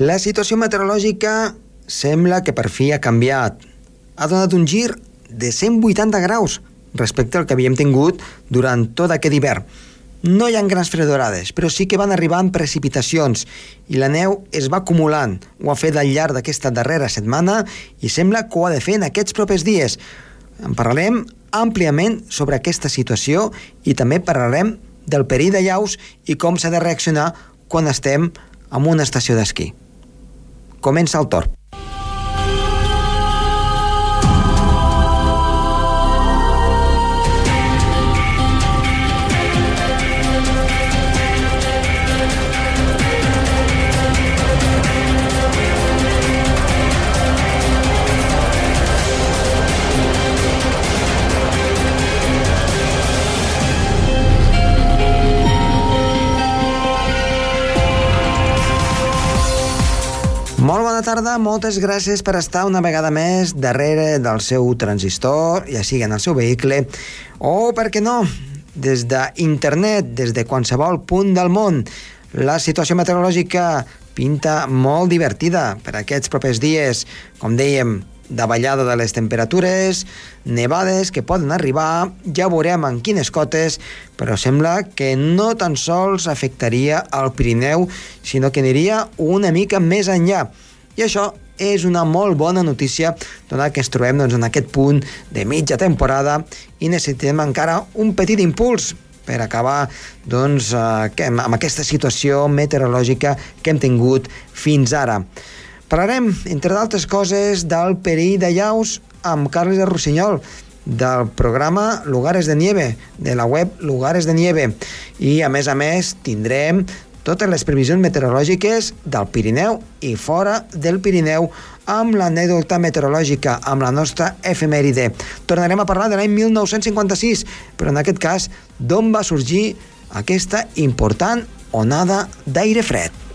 La situació meteorològica sembla que per fi ha canviat. Ha donat un gir de 180 graus respecte al que havíem tingut durant tot aquest hivern. No hi ha grans fredorades, però sí que van arribant precipitacions i la neu es va acumulant. Ho ha fet al llarg d'aquesta darrera setmana i sembla que ho ha de fer en aquests propers dies. En parlarem àmpliament sobre aquesta situació i també parlarem del perill de llaus i com s'ha de reaccionar quan estem en una estació d'esquí. Comença el torn. Bona tarda, moltes gràcies per estar una vegada més darrere del seu transistor, ja sigui en el seu vehicle, o, per què no, des d'internet, des de qualsevol punt del món. La situació meteorològica pinta molt divertida per aquests propers dies, com dèiem, davallada de les temperatures, nevades que poden arribar, ja veurem en quines cotes, però sembla que no tan sols afectaria al Pirineu, sinó que aniria una mica més enllà. I això és una molt bona notícia, donat que ens trobem doncs, en aquest punt de mitja temporada i necessitem encara un petit impuls per acabar doncs, eh, amb aquesta situació meteorològica que hem tingut fins ara. Parlarem, entre d'altres coses, del perill de llaus amb Carles de Rossinyol, del programa Lugares de Nieve, de la web Lugares de Nieve. I, a més a més, tindrem totes les previsions meteorològiques del Pirineu i fora del Pirineu amb l'anèdota meteorològica, amb la nostra efemèride. Tornarem a parlar de l'any 1956, però en aquest cas, d'on va sorgir aquesta important onada d'aire fred.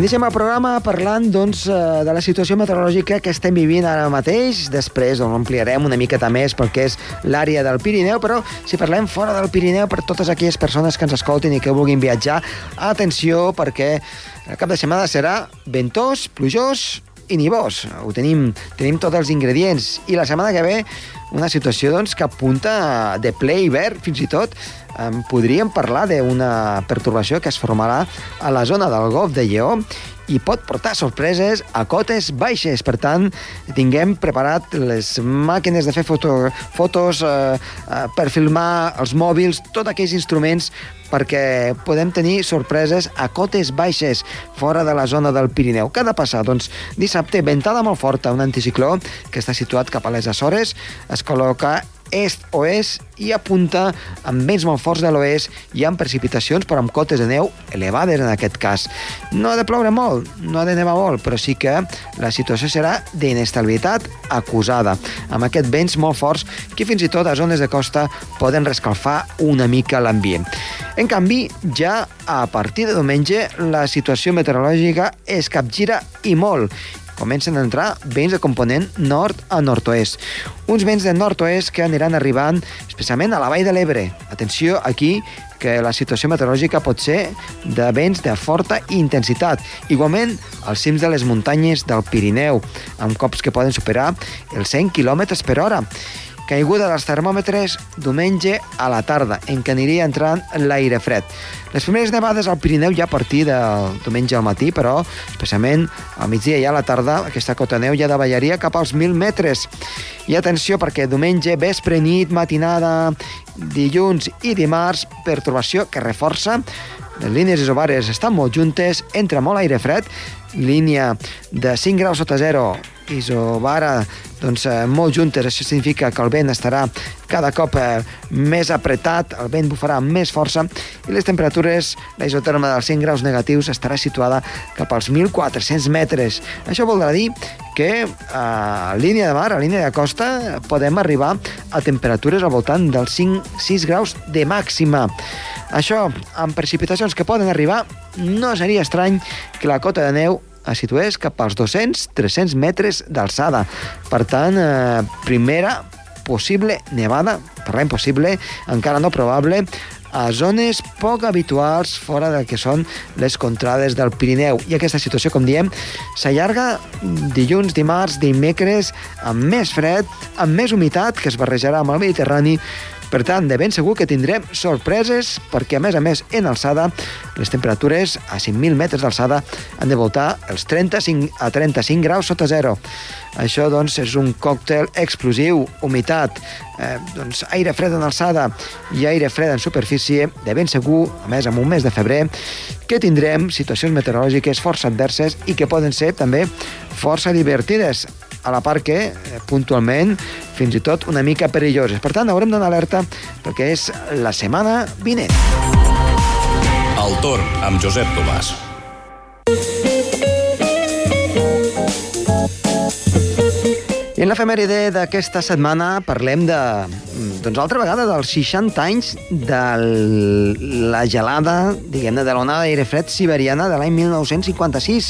Iniciem el programa parlant doncs, eh, de la situació meteorològica que estem vivint ara mateix. Després doncs, ampliarem una miqueta més pel que és l'àrea del Pirineu, però si parlem fora del Pirineu, per totes aquelles persones que ens escoltin i que vulguin viatjar, atenció, perquè el cap de setmana serà ventós, plujós i nivós. Ho tenim, tenim tots els ingredients. I la setmana que ve una situació doncs, que apunta de ple hivern, fins i tot. Podríem parlar d'una pertorbació que es formarà a la zona del Golf de Lleó i pot portar sorpreses a cotes baixes. Per tant, tinguem preparat les màquines de fer foto, fotos eh, eh, per filmar els mòbils, tots aquells instruments perquè podem tenir sorpreses a cotes baixes fora de la zona del Pirineu. Què ha de passar? Doncs dissabte, ventada molt forta, un anticicló que està situat cap a les Açores, es col·loca est-oest i apunta amb vents molt forts de l'oest i amb precipitacions però amb cotes de neu elevades en aquest cas. No ha de ploure molt, no ha de nevar molt, però sí que la situació serà d'inestabilitat acusada, amb aquests vents molt forts que fins i tot a zones de costa poden rescalfar una mica l'ambient. En canvi, ja a partir de diumenge la situació meteorològica es capgira i molt comencen a entrar vents de component nord a nord-oest. Uns vents de nord-oest que aniran arribant especialment a la vall de l'Ebre. Atenció aquí, que la situació meteorològica pot ser de vents de forta intensitat. Igualment, als cims de les muntanyes del Pirineu, amb cops que poden superar els 100 km per hora. Caiguda dels termòmetres diumenge a la tarda, en què aniria entrant l'aire fred. Les primeres nevades al Pirineu ja a partir del diumenge al matí, però especialment al migdia i a la tarda aquesta cota neu ja davallaria cap als 1.000 metres. I atenció perquè diumenge, vespre, nit, matinada, dilluns i dimarts, pertorbació que reforça les línies isobàries estan molt juntes, entra molt aire fred, línia de 5 graus sota zero isobara doncs, eh, molt juntes. Això significa que el vent estarà cada cop eh, més apretat, el vent bufarà amb més força i les temperatures, la isoterma dels 100 graus negatius estarà situada cap als 1.400 metres. Això voldrà dir que a línia de mar, a línia de costa, podem arribar a temperatures al voltant dels 5-6 graus de màxima. Això, amb precipitacions que poden arribar, no seria estrany que la cota de neu es situés cap als 200-300 metres d'alçada. Per tant, eh, primera possible nevada, parlem possible, encara no probable, a zones poc habituals fora del que són les contrades del Pirineu. I aquesta situació, com diem, s'allarga dilluns, dimarts, dimecres, amb més fred, amb més humitat, que es barrejarà amb el Mediterrani, per tant, de ben segur que tindrem sorpreses perquè, a més a més, en alçada, les temperatures a 5.000 metres d'alçada han de voltar els 35 a 35 graus sota zero. Això, doncs, és un còctel explosiu, humitat, eh, doncs, aire fred en alçada i aire fred en superfície, de ben segur, a més, en un mes de febrer, que tindrem situacions meteorològiques força adverses i que poden ser també força divertides a la part que, eh, puntualment, fins i tot una mica perilloses. Per tant, haurem d'anar alerta perquè és la setmana vinent. El torn amb Josep Tomàs. I en l'efemèride d'aquesta setmana parlem de, doncs altra vegada, dels 60 anys de la gelada, diguem-ne, de l'onada d'aire fred siberiana de l'any 1956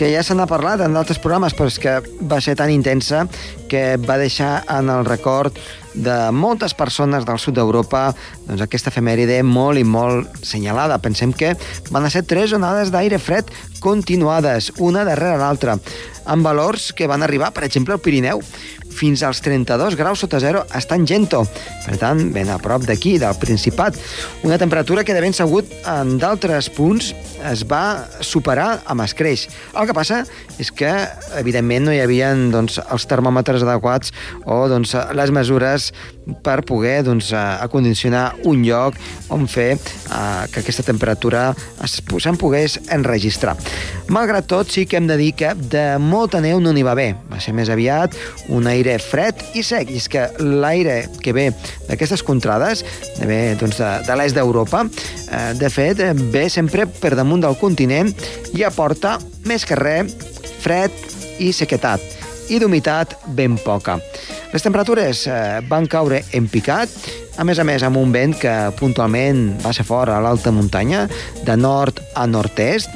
que ja se n'ha parlat en d'altres programes, però és que va ser tan intensa que va deixar en el record de moltes persones del sud d'Europa doncs aquesta efemèride molt i molt senyalada. Pensem que van ser tres onades d'aire fred continuades, una darrere l'altra, amb valors que van arribar, per exemple, al Pirineu fins als 32 graus sota zero estan Gento. Per tant, ben a prop d'aquí, del Principat. Una temperatura que de ben segut en d'altres punts es va superar amb escreix. El que passa és que, evidentment, no hi havia doncs, els termòmetres adequats o doncs, les mesures per poder doncs, acondicionar un lloc on fer eh, que aquesta temperatura se'n pogués enregistrar. Malgrat tot, sí que hem de dir que de molta neu no n'hi va bé. Va ser més aviat un aire fred i sec. I és que l'aire que ve d'aquestes contrades, de ve doncs, de, de l'est d'Europa, eh, de fet, ve sempre per damunt del continent i aporta més que res fred i sequetat i d'humitat ben poca. Les temperatures eh, van caure en picat, a més a més amb un vent que puntualment va ser fort a l'alta muntanya, de nord a nord-est,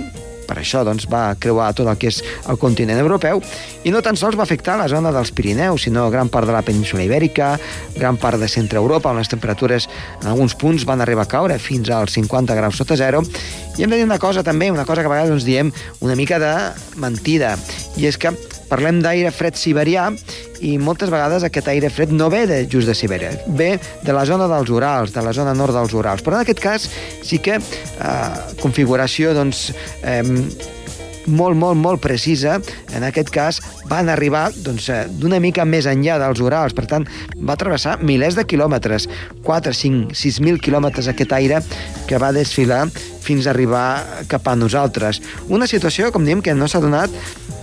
per això doncs, va creuar tot el que és el continent europeu i no tan sols va afectar la zona dels Pirineus, sinó gran part de la península Ibèrica, gran part de centre Europa, on les temperatures en alguns punts van arribar a caure fins als 50 graus sota zero. I hem de dir una cosa també, una cosa que a vegades ens diem una mica de mentida, i és que parlem d'aire fred siberià i moltes vegades aquest aire fred no ve de just de Sibèria, ve de la zona dels Urals, de la zona nord dels Urals. Però en aquest cas sí que eh, configuració doncs, eh, molt, molt, molt precisa. En aquest cas van arribar doncs, eh, d'una mica més enllà dels Urals, per tant, va travessar milers de quilòmetres, 4, 5, 6.000 quilòmetres aquest aire que va desfilar fins a arribar cap a nosaltres. Una situació, com diem, que no s'ha donat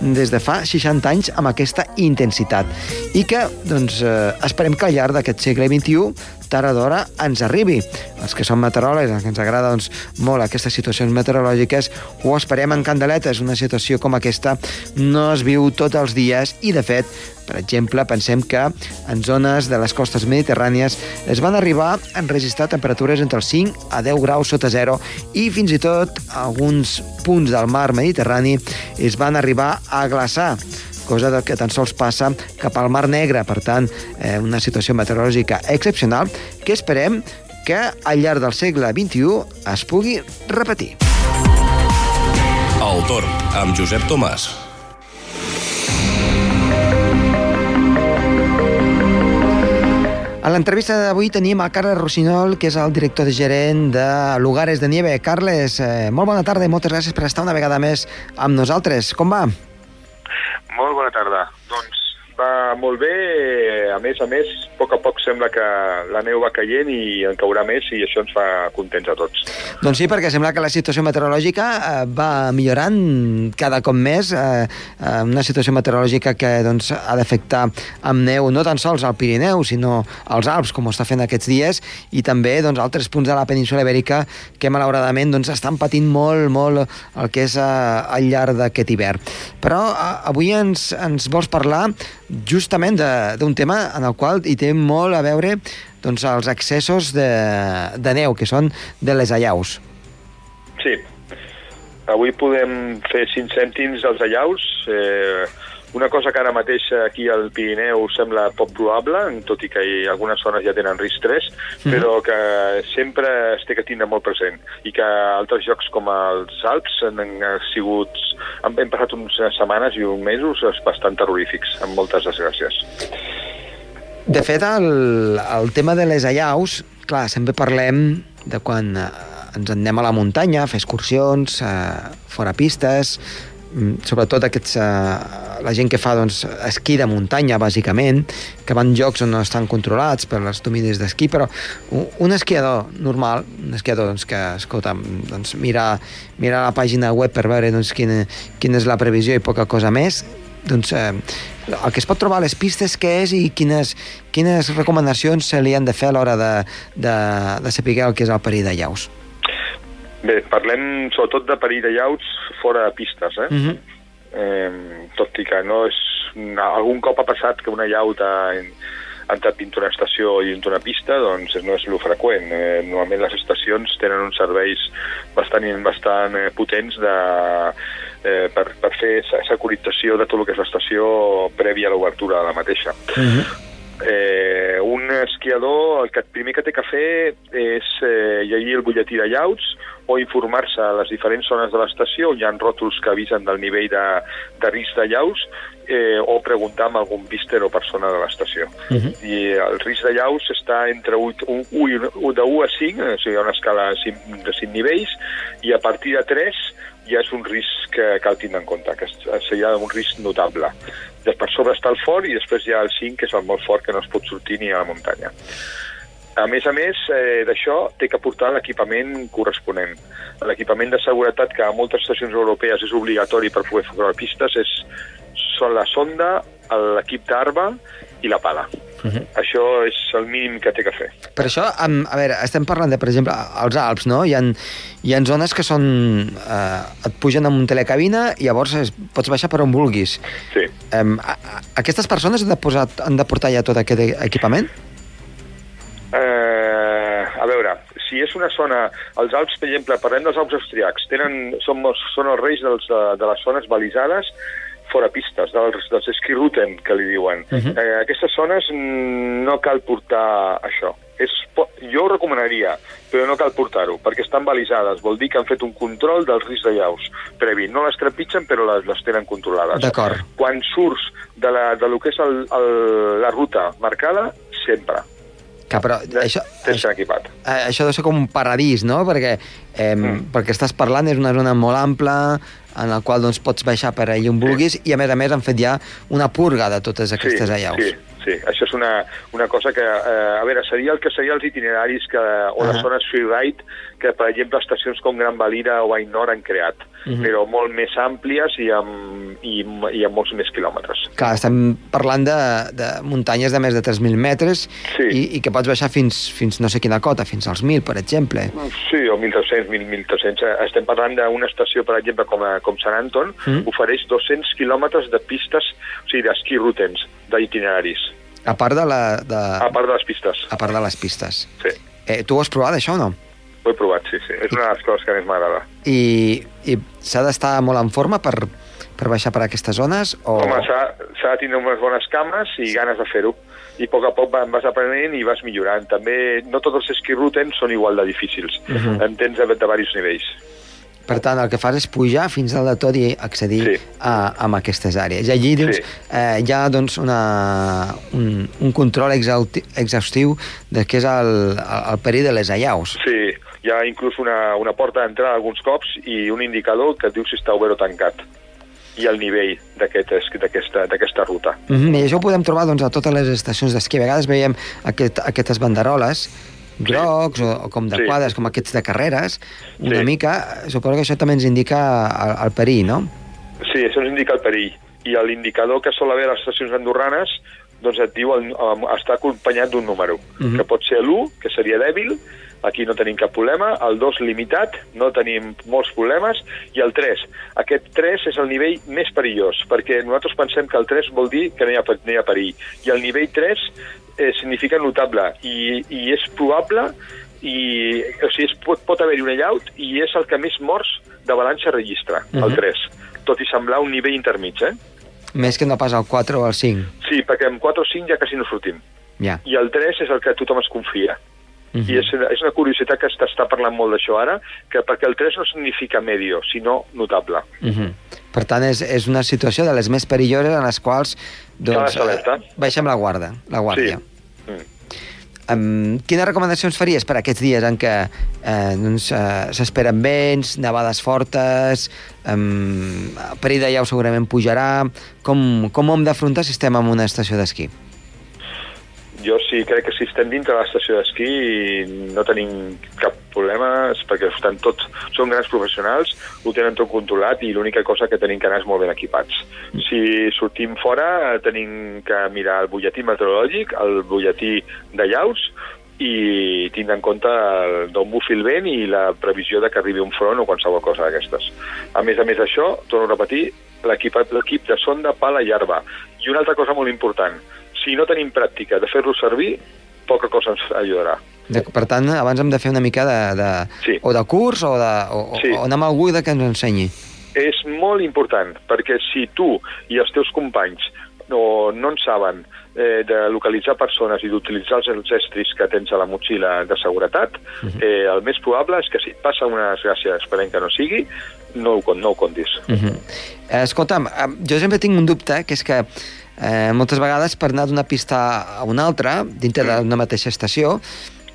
des de fa 60 anys amb aquesta intensitat. I que doncs, eh, esperem que al llarg d'aquest segle XXI tard o d'hora ens arribi. Els que som meteoròlegs, que ens agrada doncs, molt aquestes situacions meteorològiques, ho esperem en candeletes. Una situació com aquesta no es viu tots els dies i, de fet, per exemple, pensem que en zones de les costes mediterrànies es van arribar a enregistrar temperatures entre els 5 a 10 graus sota zero i fins i tot alguns punts del mar Mediterrani es van arribar a glaçar cosa que tan sols passa cap al Mar Negre. Per tant, eh, una situació meteorològica excepcional que esperem que al llarg del segle XXI es pugui repetir. El torn amb Josep Tomàs. A l'entrevista d'avui tenim a Carles Rossinyol, que és el director de gerent de Lugares de Nieve. Carles, eh, molt bona tarda i moltes gràcies per estar una vegada més amb nosaltres. Com va? Molt bona tarda. Doncs va molt bé, a més a més, a poc a poc sembla que la neu va caient i en caurà més i això ens fa contents a tots. Doncs sí, perquè sembla que la situació meteorològica eh, va millorant cada cop més, eh, eh, una situació meteorològica que doncs, ha d'afectar amb neu no tan sols al Pirineu, sinó als Alps, com ho està fent aquests dies, i també doncs, altres punts de la península ibèrica que malauradament doncs, estan patint molt, molt el que és eh, al llarg d'aquest hivern. Però eh, avui ens, ens vols parlar justament d'un tema en el qual hi té molt a veure doncs, els accessos de, de neu, que són de les allaus. Sí. Avui podem fer 5 cèntims als allaus. Eh, una cosa que ara mateix aquí al Pirineu sembla poc probable, tot i que hi, algunes zones ja tenen risc 3, mm. però que sempre es té que tindre molt present. I que altres llocs com els Alps han, han sigut... Han, hem passat unes setmanes i uns mesos bastant terrorífics, amb moltes desgràcies. De fet, el, el tema de les allaus, clar, sempre parlem de quan eh, ens en anem a la muntanya a fer excursions, eh, fora pistes, sobretot aquests, eh, la gent que fa doncs, esquí de muntanya, bàsicament, que van llocs on no estan controlats per les dominis d'esquí, però un, un esquiador normal, un esquiador doncs, que, escolta, doncs, mira, mira la pàgina web per veure doncs, quina, quina és la previsió i poca cosa més, doncs, eh, el que es pot trobar a les pistes què és i quines, quines recomanacions se li han de fer a l'hora de, de, de saber el que és el perill de llaus. Bé, parlem sobretot de perill de llaus fora de pistes, eh? Uh -huh. eh tot i que no és... Algun cop ha passat que una llau t'ha entrat dins una estació i dins una pista, doncs no és lo freqüent. Eh, normalment les estacions tenen uns serveis bastant, bastant eh, potents de, eh, per, per fer securització de tot el que és l'estació prèvia a l'obertura de la mateixa. Uh -huh. Eh, un esquiador el que primer que té que fer és eh, llegir el butlletí de llauts o informar-se a les diferents zones de l'estació on hi ha ròtols que avisen del nivell de, de risc de llaus eh, o preguntar amb algun píster o persona de l'estació. Uh -huh. I el risc de llaus està entre 8, 1, 1, de 1 a 5, o sigui, hi ha una escala de 5 nivells, i a partir de 3 ja és un risc que cal tindre en compte, que seria un risc notable. Per sobre està el fort i després hi ha el 5, que és el molt fort, que no es pot sortir ni a la muntanya. A més a més eh, d'això, té que portar l'equipament corresponent. L'equipament de seguretat que a moltes estacions europees és obligatori per poder fer pistes és són la sonda, l'equip d'arba i la pala. Uh -huh. Això és el mínim que té que fer. Per això, amb, a veure, estem parlant de, per exemple, als Alps, no? Hi ha, hi ha zones que són... Eh, et pugen amb un telecabina i llavors es, pots baixar per on vulguis. Sí. Eh, a, a, aquestes persones han de, posar, han de portar ja tot aquest equipament? Eh, a veure, si és una zona... Els Alps, per exemple, parlem dels Alps austríacs, tenen, són, són els reis dels, de, de les zones balisades fora pistes, dels, dels ski routen, que li diuen. Uh -huh. eh, aquestes zones no cal portar això. És, jo ho recomanaria, però no cal portar-ho, perquè estan balisades. Vol dir que han fet un control dels riscs de llaus previ. No les trepitgen, però les, les tenen controlades. D'acord. Quan surts de, la, de lo que és el, el, la ruta marcada, sempre. Que, però això, això, equipat. Eh, això deu ser com un paradís, no? Perquè, eh, mm. perquè estàs parlant, és una zona molt ampla, en el qual doncs, pots baixar per allà on vulguis, sí. i a més a més han fet ja una purga de totes aquestes sí, allaus. Sí, sí, això és una, una cosa que, eh, a veure, seria el que seria els itineraris que, o les uh -huh. zones freeride que, per exemple, estacions com Gran Valira o Ainor han creat, uh -huh. però molt més àmplies i amb, i, i amb molts més quilòmetres. Clar, estem parlant de, de muntanyes de més de 3.000 metres sí. i, i que pots baixar fins, fins no sé quina cota, fins als 1.000, per exemple. Sí, o 1.300, 1.300. Estem parlant d'una estació, per exemple, com, a, com Sant Anton, uh -huh. ofereix 200 quilòmetres de pistes, o sigui, d'esquí rutens, d'itineraris. A part de la... De... A part de les pistes. A part de les pistes. Sí. Eh, tu ho has provat, això, o no? Ho he provat, sí, sí. És una de les coses que més m'agrada. I, i s'ha d'estar molt en forma per, per baixar per aquestes zones? O... Home, s'ha de tindre unes bones cames i ganes de fer-ho. I a poc a poc vas aprenent i vas millorant. També no tots els esquí routens són igual de difícils. Uh -huh. En tens de, de diversos nivells. Per tant, el que fas és pujar fins dalt de tot i accedir sí. a, a aquestes àrees. I allí doncs, sí. eh, hi ha doncs, una, un, un control exhaustiu de què és el, el, el perill de les allaus. Sí, hi ha inclús una, una porta d'entrada alguns cops i un indicador que et diu si està obert o tancat i el nivell d'aquesta aquest, ruta. Mm -hmm. I això ho podem trobar doncs, a totes les estacions d'esquí. A vegades veiem aquest, aquestes banderoles grocs sí. o, o com de sí. quadres, com aquests de carreres, una sí. mica, suposo que això també ens indica el, el perill, no? Sí, això ens indica el perill. I l'indicador que sol haver a les estacions andorranes doncs et diu, el, està acompanyat d'un número, uh -huh. que pot ser l'1, que seria dèbil, aquí no tenim cap problema, el 2 limitat, no tenim molts problemes, i el 3, aquest 3 és el nivell més perillós, perquè nosaltres pensem que el 3 vol dir que no hi ha, no hi ha perill, i el nivell 3 eh, significa notable, i, i és probable, i, o sigui, es pot, pot haver-hi un allaut, i és el que més morts de balança registra, Mhm. el 3, tot i semblar un nivell intermig, eh? Més que no pas el 4 o el 5. Sí, perquè amb 4 o 5 ja quasi no sortim. Ja. I el 3 és el que tothom es confia. Mhm. I és, és una curiositat que s'està parlant molt d'això ara, que perquè el 3 no significa medio, sinó notable. Mhm. Per tant, és, és una situació de les més perilloses en les quals doncs, eh, baixem la guarda, la guàrdia. Sí. Mm. Um, quines recomanacions faries per aquests dies en què eh, doncs, eh, s'esperen vents, nevades fortes, um, de llau segurament pujarà... Com, com ho hem d'afrontar si estem en una estació d'esquí? Jo sí crec que si estem dintre de l'estació d'esquí no tenim cap problema, perquè estan tots, són grans professionals, ho tenen tot controlat i l'única cosa que tenim que anar és molt ben equipats. Si sortim fora tenim que mirar el butlletí meteorològic, el butlletí de llaus i tindre en compte d'on bufi el vent i la previsió de que arribi un front o qualsevol cosa d'aquestes. A més a més d'això, torno a repetir, l'equip de sonda, pala i arba. I una altra cosa molt important, si no tenim pràctica de fer-lo servir, poca cosa ens ajudarà. De, per tant, abans hem de fer una mica de, de, Sí. o de curs o, de, o, Sí. o anar amb algú que ens ensenyi. És molt important, perquè si tu i els teus companys no, no en saben eh, de localitzar persones i d'utilitzar els, els estris que tens a la motxilla de seguretat, eh, el més probable és que si et passa una desgràcia, esperem que no sigui, no ho, no ho contis. Uh -huh. Escolta'm, eh, jo sempre tinc un dubte, que és que eh, moltes vegades per anar d'una pista a una altra, dintre d'una mateixa estació,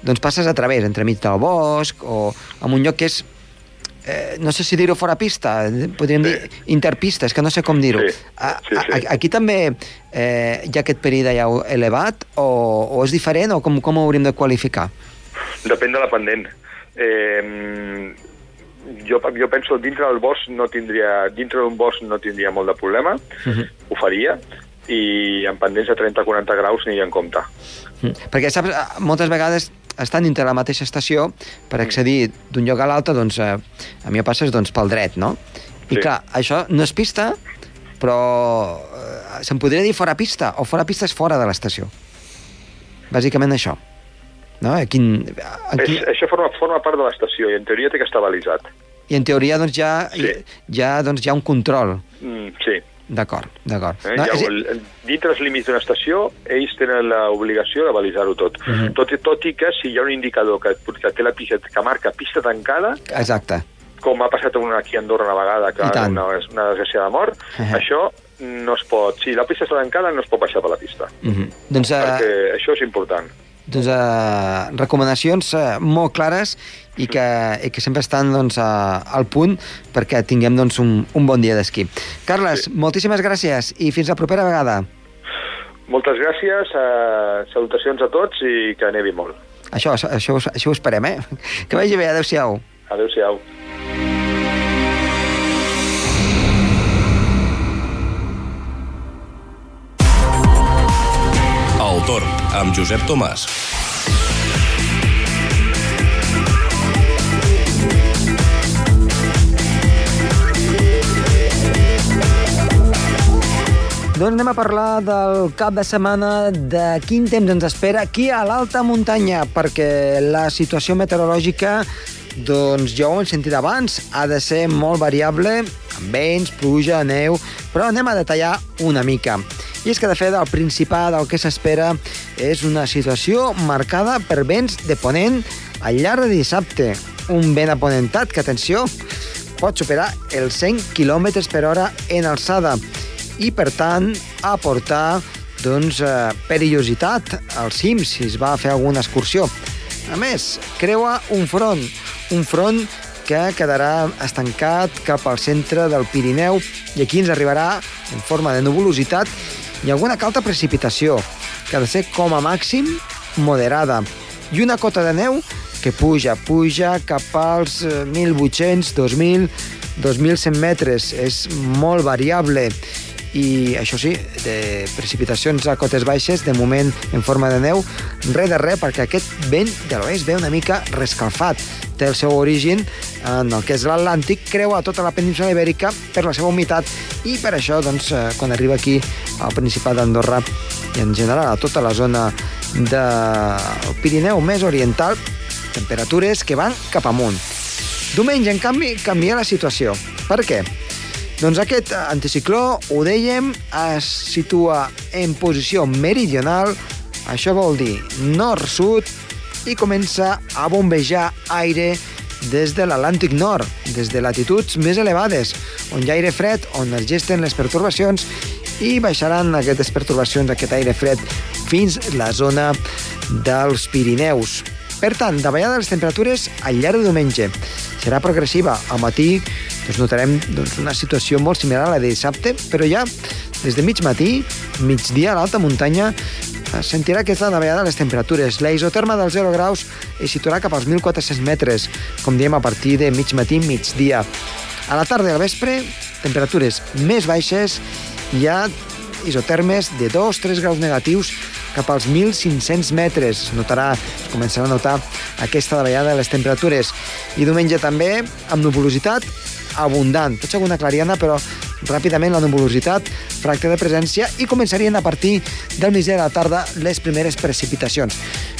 doncs passes a través, entremig del bosc, o en un lloc que és eh, no sé si dir-ho fora pista, eh, podríem Sí. dir interpista, és que no sé com dir-ho. Sí, sí, sí. Aquí també eh, hi ha aquest perill de llau elevat, o, o és diferent, o com, com ho hauríem de qualificar? Depèn de la pendent. Eh, jo, jo penso dintre del bosc no tindria, dintre d'un bosc no tindria molt de problema, ho faria, i en pendents de 30-40 graus ni en compte. Mm. Perquè, saps, eh, moltes vegades estan dintre la mateixa estació, per accedir d'un lloc a l'altre, doncs, eh, a mi passes doncs, pel dret, no? I Sí. clar, això no és pista, però eh, se'n podria dir fora pista, o fora pista és fora de l'estació. Bàsicament això. No? Aquí, aquí, És, això forma, forma part de l'estació i en teoria té que estar balisat. I en teoria doncs, ja, Sí. ja, doncs, hi ha un control. Mm, sí. D'acord, d'acord. Eh? No, ja, és, dintre els límits d'una estació, ells tenen l'obligació de balisar-ho tot. Mhm. tot. Tot i que si hi ha un indicador que, que té la pista, que marca pista tancada, exacte. com ha passat una aquí a Andorra una vegada, que una, una desgràcia de mort, Eh. això no es pot... Si la pista està tancada, no es pot baixar per la pista. Uh -huh. Doncs, eh, Perquè això és important. Doncs, eh, recomanacions eh, molt clares i que, i que sempre estan doncs, a, al punt perquè tinguem doncs, un, un bon dia d'esquí. Carles, sí. moltíssimes gràcies i fins la propera vegada. Moltes gràcies, eh, salutacions a tots i que nevi molt. Això, això, això, ho- esperem, eh? Que vagi bé, adeu-siau. Adéu-siau. El torn amb Josep Tomàs. Doncs anem a parlar del cap de setmana, de quin temps ens espera aquí a l'alta muntanya, perquè la situació meteorològica, doncs ja ho hem sentit abans, ha de ser molt variable, amb vents, pluja, neu, però anem a detallar una mica. I és que, de fet, el principal del que s'espera és una situació marcada per vents de ponent al llarg de dissabte. Un vent aponentat que, atenció, pot superar els 100 km per hora en alçada i, per tant, aportar doncs, eh, perillositat als cims si es va fer alguna excursió. A més, creua un front, un front que quedarà estancat cap al centre del Pirineu i aquí ens arribarà en forma de nuvolositat i alguna calta precipitació, que ha de ser com a màxim moderada. I una cota de neu que puja, puja cap als eh, 1.800, 2.000, 2.100 metres. És molt variable i això sí, de precipitacions a cotes baixes, de moment en forma de neu, res de res, perquè aquest vent de l'oest ve una mica rescalfat. Té el seu origen en el que és l'Atlàntic, creua tota la península ibèrica per la seva humitat i per això, doncs, eh, quan arriba aquí al Principat d'Andorra i en general a tota la zona del Pirineu més oriental, temperatures que van cap amunt. Diumenge, en canvi, canvia la situació. Per què? Doncs aquest anticicló, ho dèiem, es situa en posició meridional, això vol dir nord-sud, i comença a bombejar aire des de l'Atlàntic Nord, des de latituds més elevades, on hi ha aire fred, on es gesten les pertorbacions i baixaran aquestes pertorbacions, aquest aire fred, fins la zona dels Pirineus. Per tant, davallada de les temperatures al llarg de diumenge. Serà progressiva. Al matí doncs notarem doncs, una situació molt similar a la de dissabte, però ja des de mig matí, migdia a l'alta muntanya, sentirà aquesta davallada de les temperatures. La isoterma dels 0 graus es situarà cap als 1.400 metres, com diem a partir de mig matí, migdia. A la tarda i al vespre, temperatures més baixes, hi ha isotermes de 2-3 graus negatius cap als 1.500 metres. Es notarà, es començarà a notar aquesta davallada de les temperatures. I diumenge també, amb nuvolositat, abundant. Pot ser alguna clariana, però ràpidament la nuvolositat fracta de presència i començarien a partir del mig de la tarda les primeres precipitacions.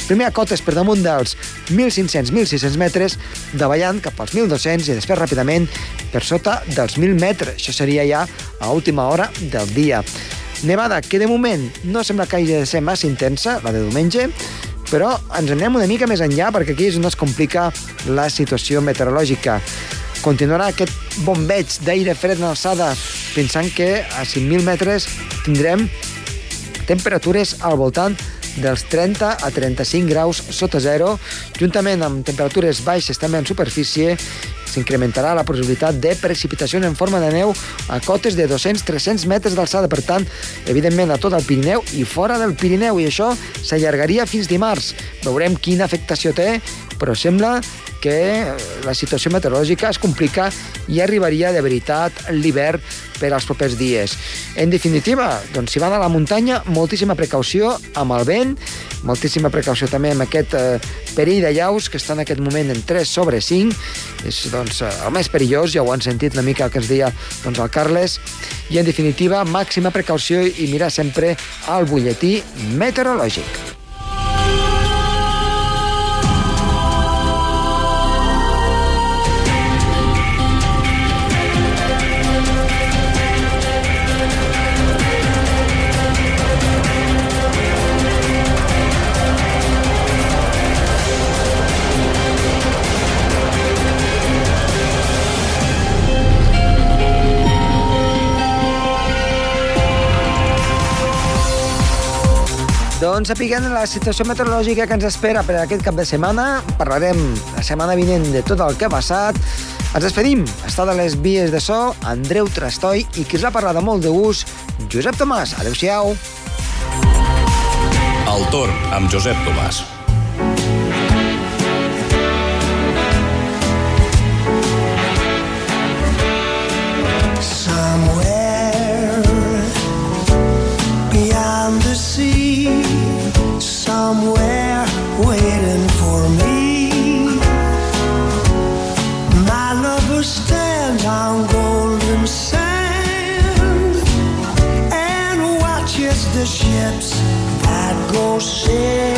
Primer a cotes per damunt dels 1.500-1.600 metres, davallant cap als 1.200 i després ràpidament per sota dels 1.000 metres. Això seria ja a última hora del dia. Nevada, que de moment no sembla que hagi de ser massa intensa, la de diumenge, però ens anem una mica més enllà perquè aquí és on es complica la situació meteorològica continuarà aquest bombeig d'aire fred en alçada, pensant que a 5.000 metres tindrem temperatures al voltant dels 30 a 35 graus sota zero, juntament amb temperatures baixes també en superfície, s'incrementarà la possibilitat de precipitació en forma de neu a cotes de 200-300 metres d'alçada, per tant, evidentment a tot el Pirineu i fora del Pirineu, i això s'allargaria fins dimarts. Veurem quina afectació té, però sembla que la situació meteorològica es complica i arribaria de veritat l'hivern per als propers dies. En definitiva, doncs, si van a la muntanya, moltíssima precaució amb el vent, moltíssima precaució també amb aquest eh, perill de llaus que està en aquest moment en 3 sobre 5, és doncs, eh, el més perillós, ja ho han sentit una mica el que ens deia doncs, el Carles, i en definitiva, màxima precaució i mirar sempre al butlletí meteorològic. Doncs sapiguem la situació meteorològica que ens espera per aquest cap de setmana. Parlarem la setmana vinent de tot el que ha passat. Ens despedim. Està de les vies de so Andreu Trastoi i qui us ha parlat de molt de gust, Josep Tomàs. Adéu-siau. El torn amb Josep Tomàs. Somewhere waiting for me. My lover stands on golden sand and watches the ships that go sailing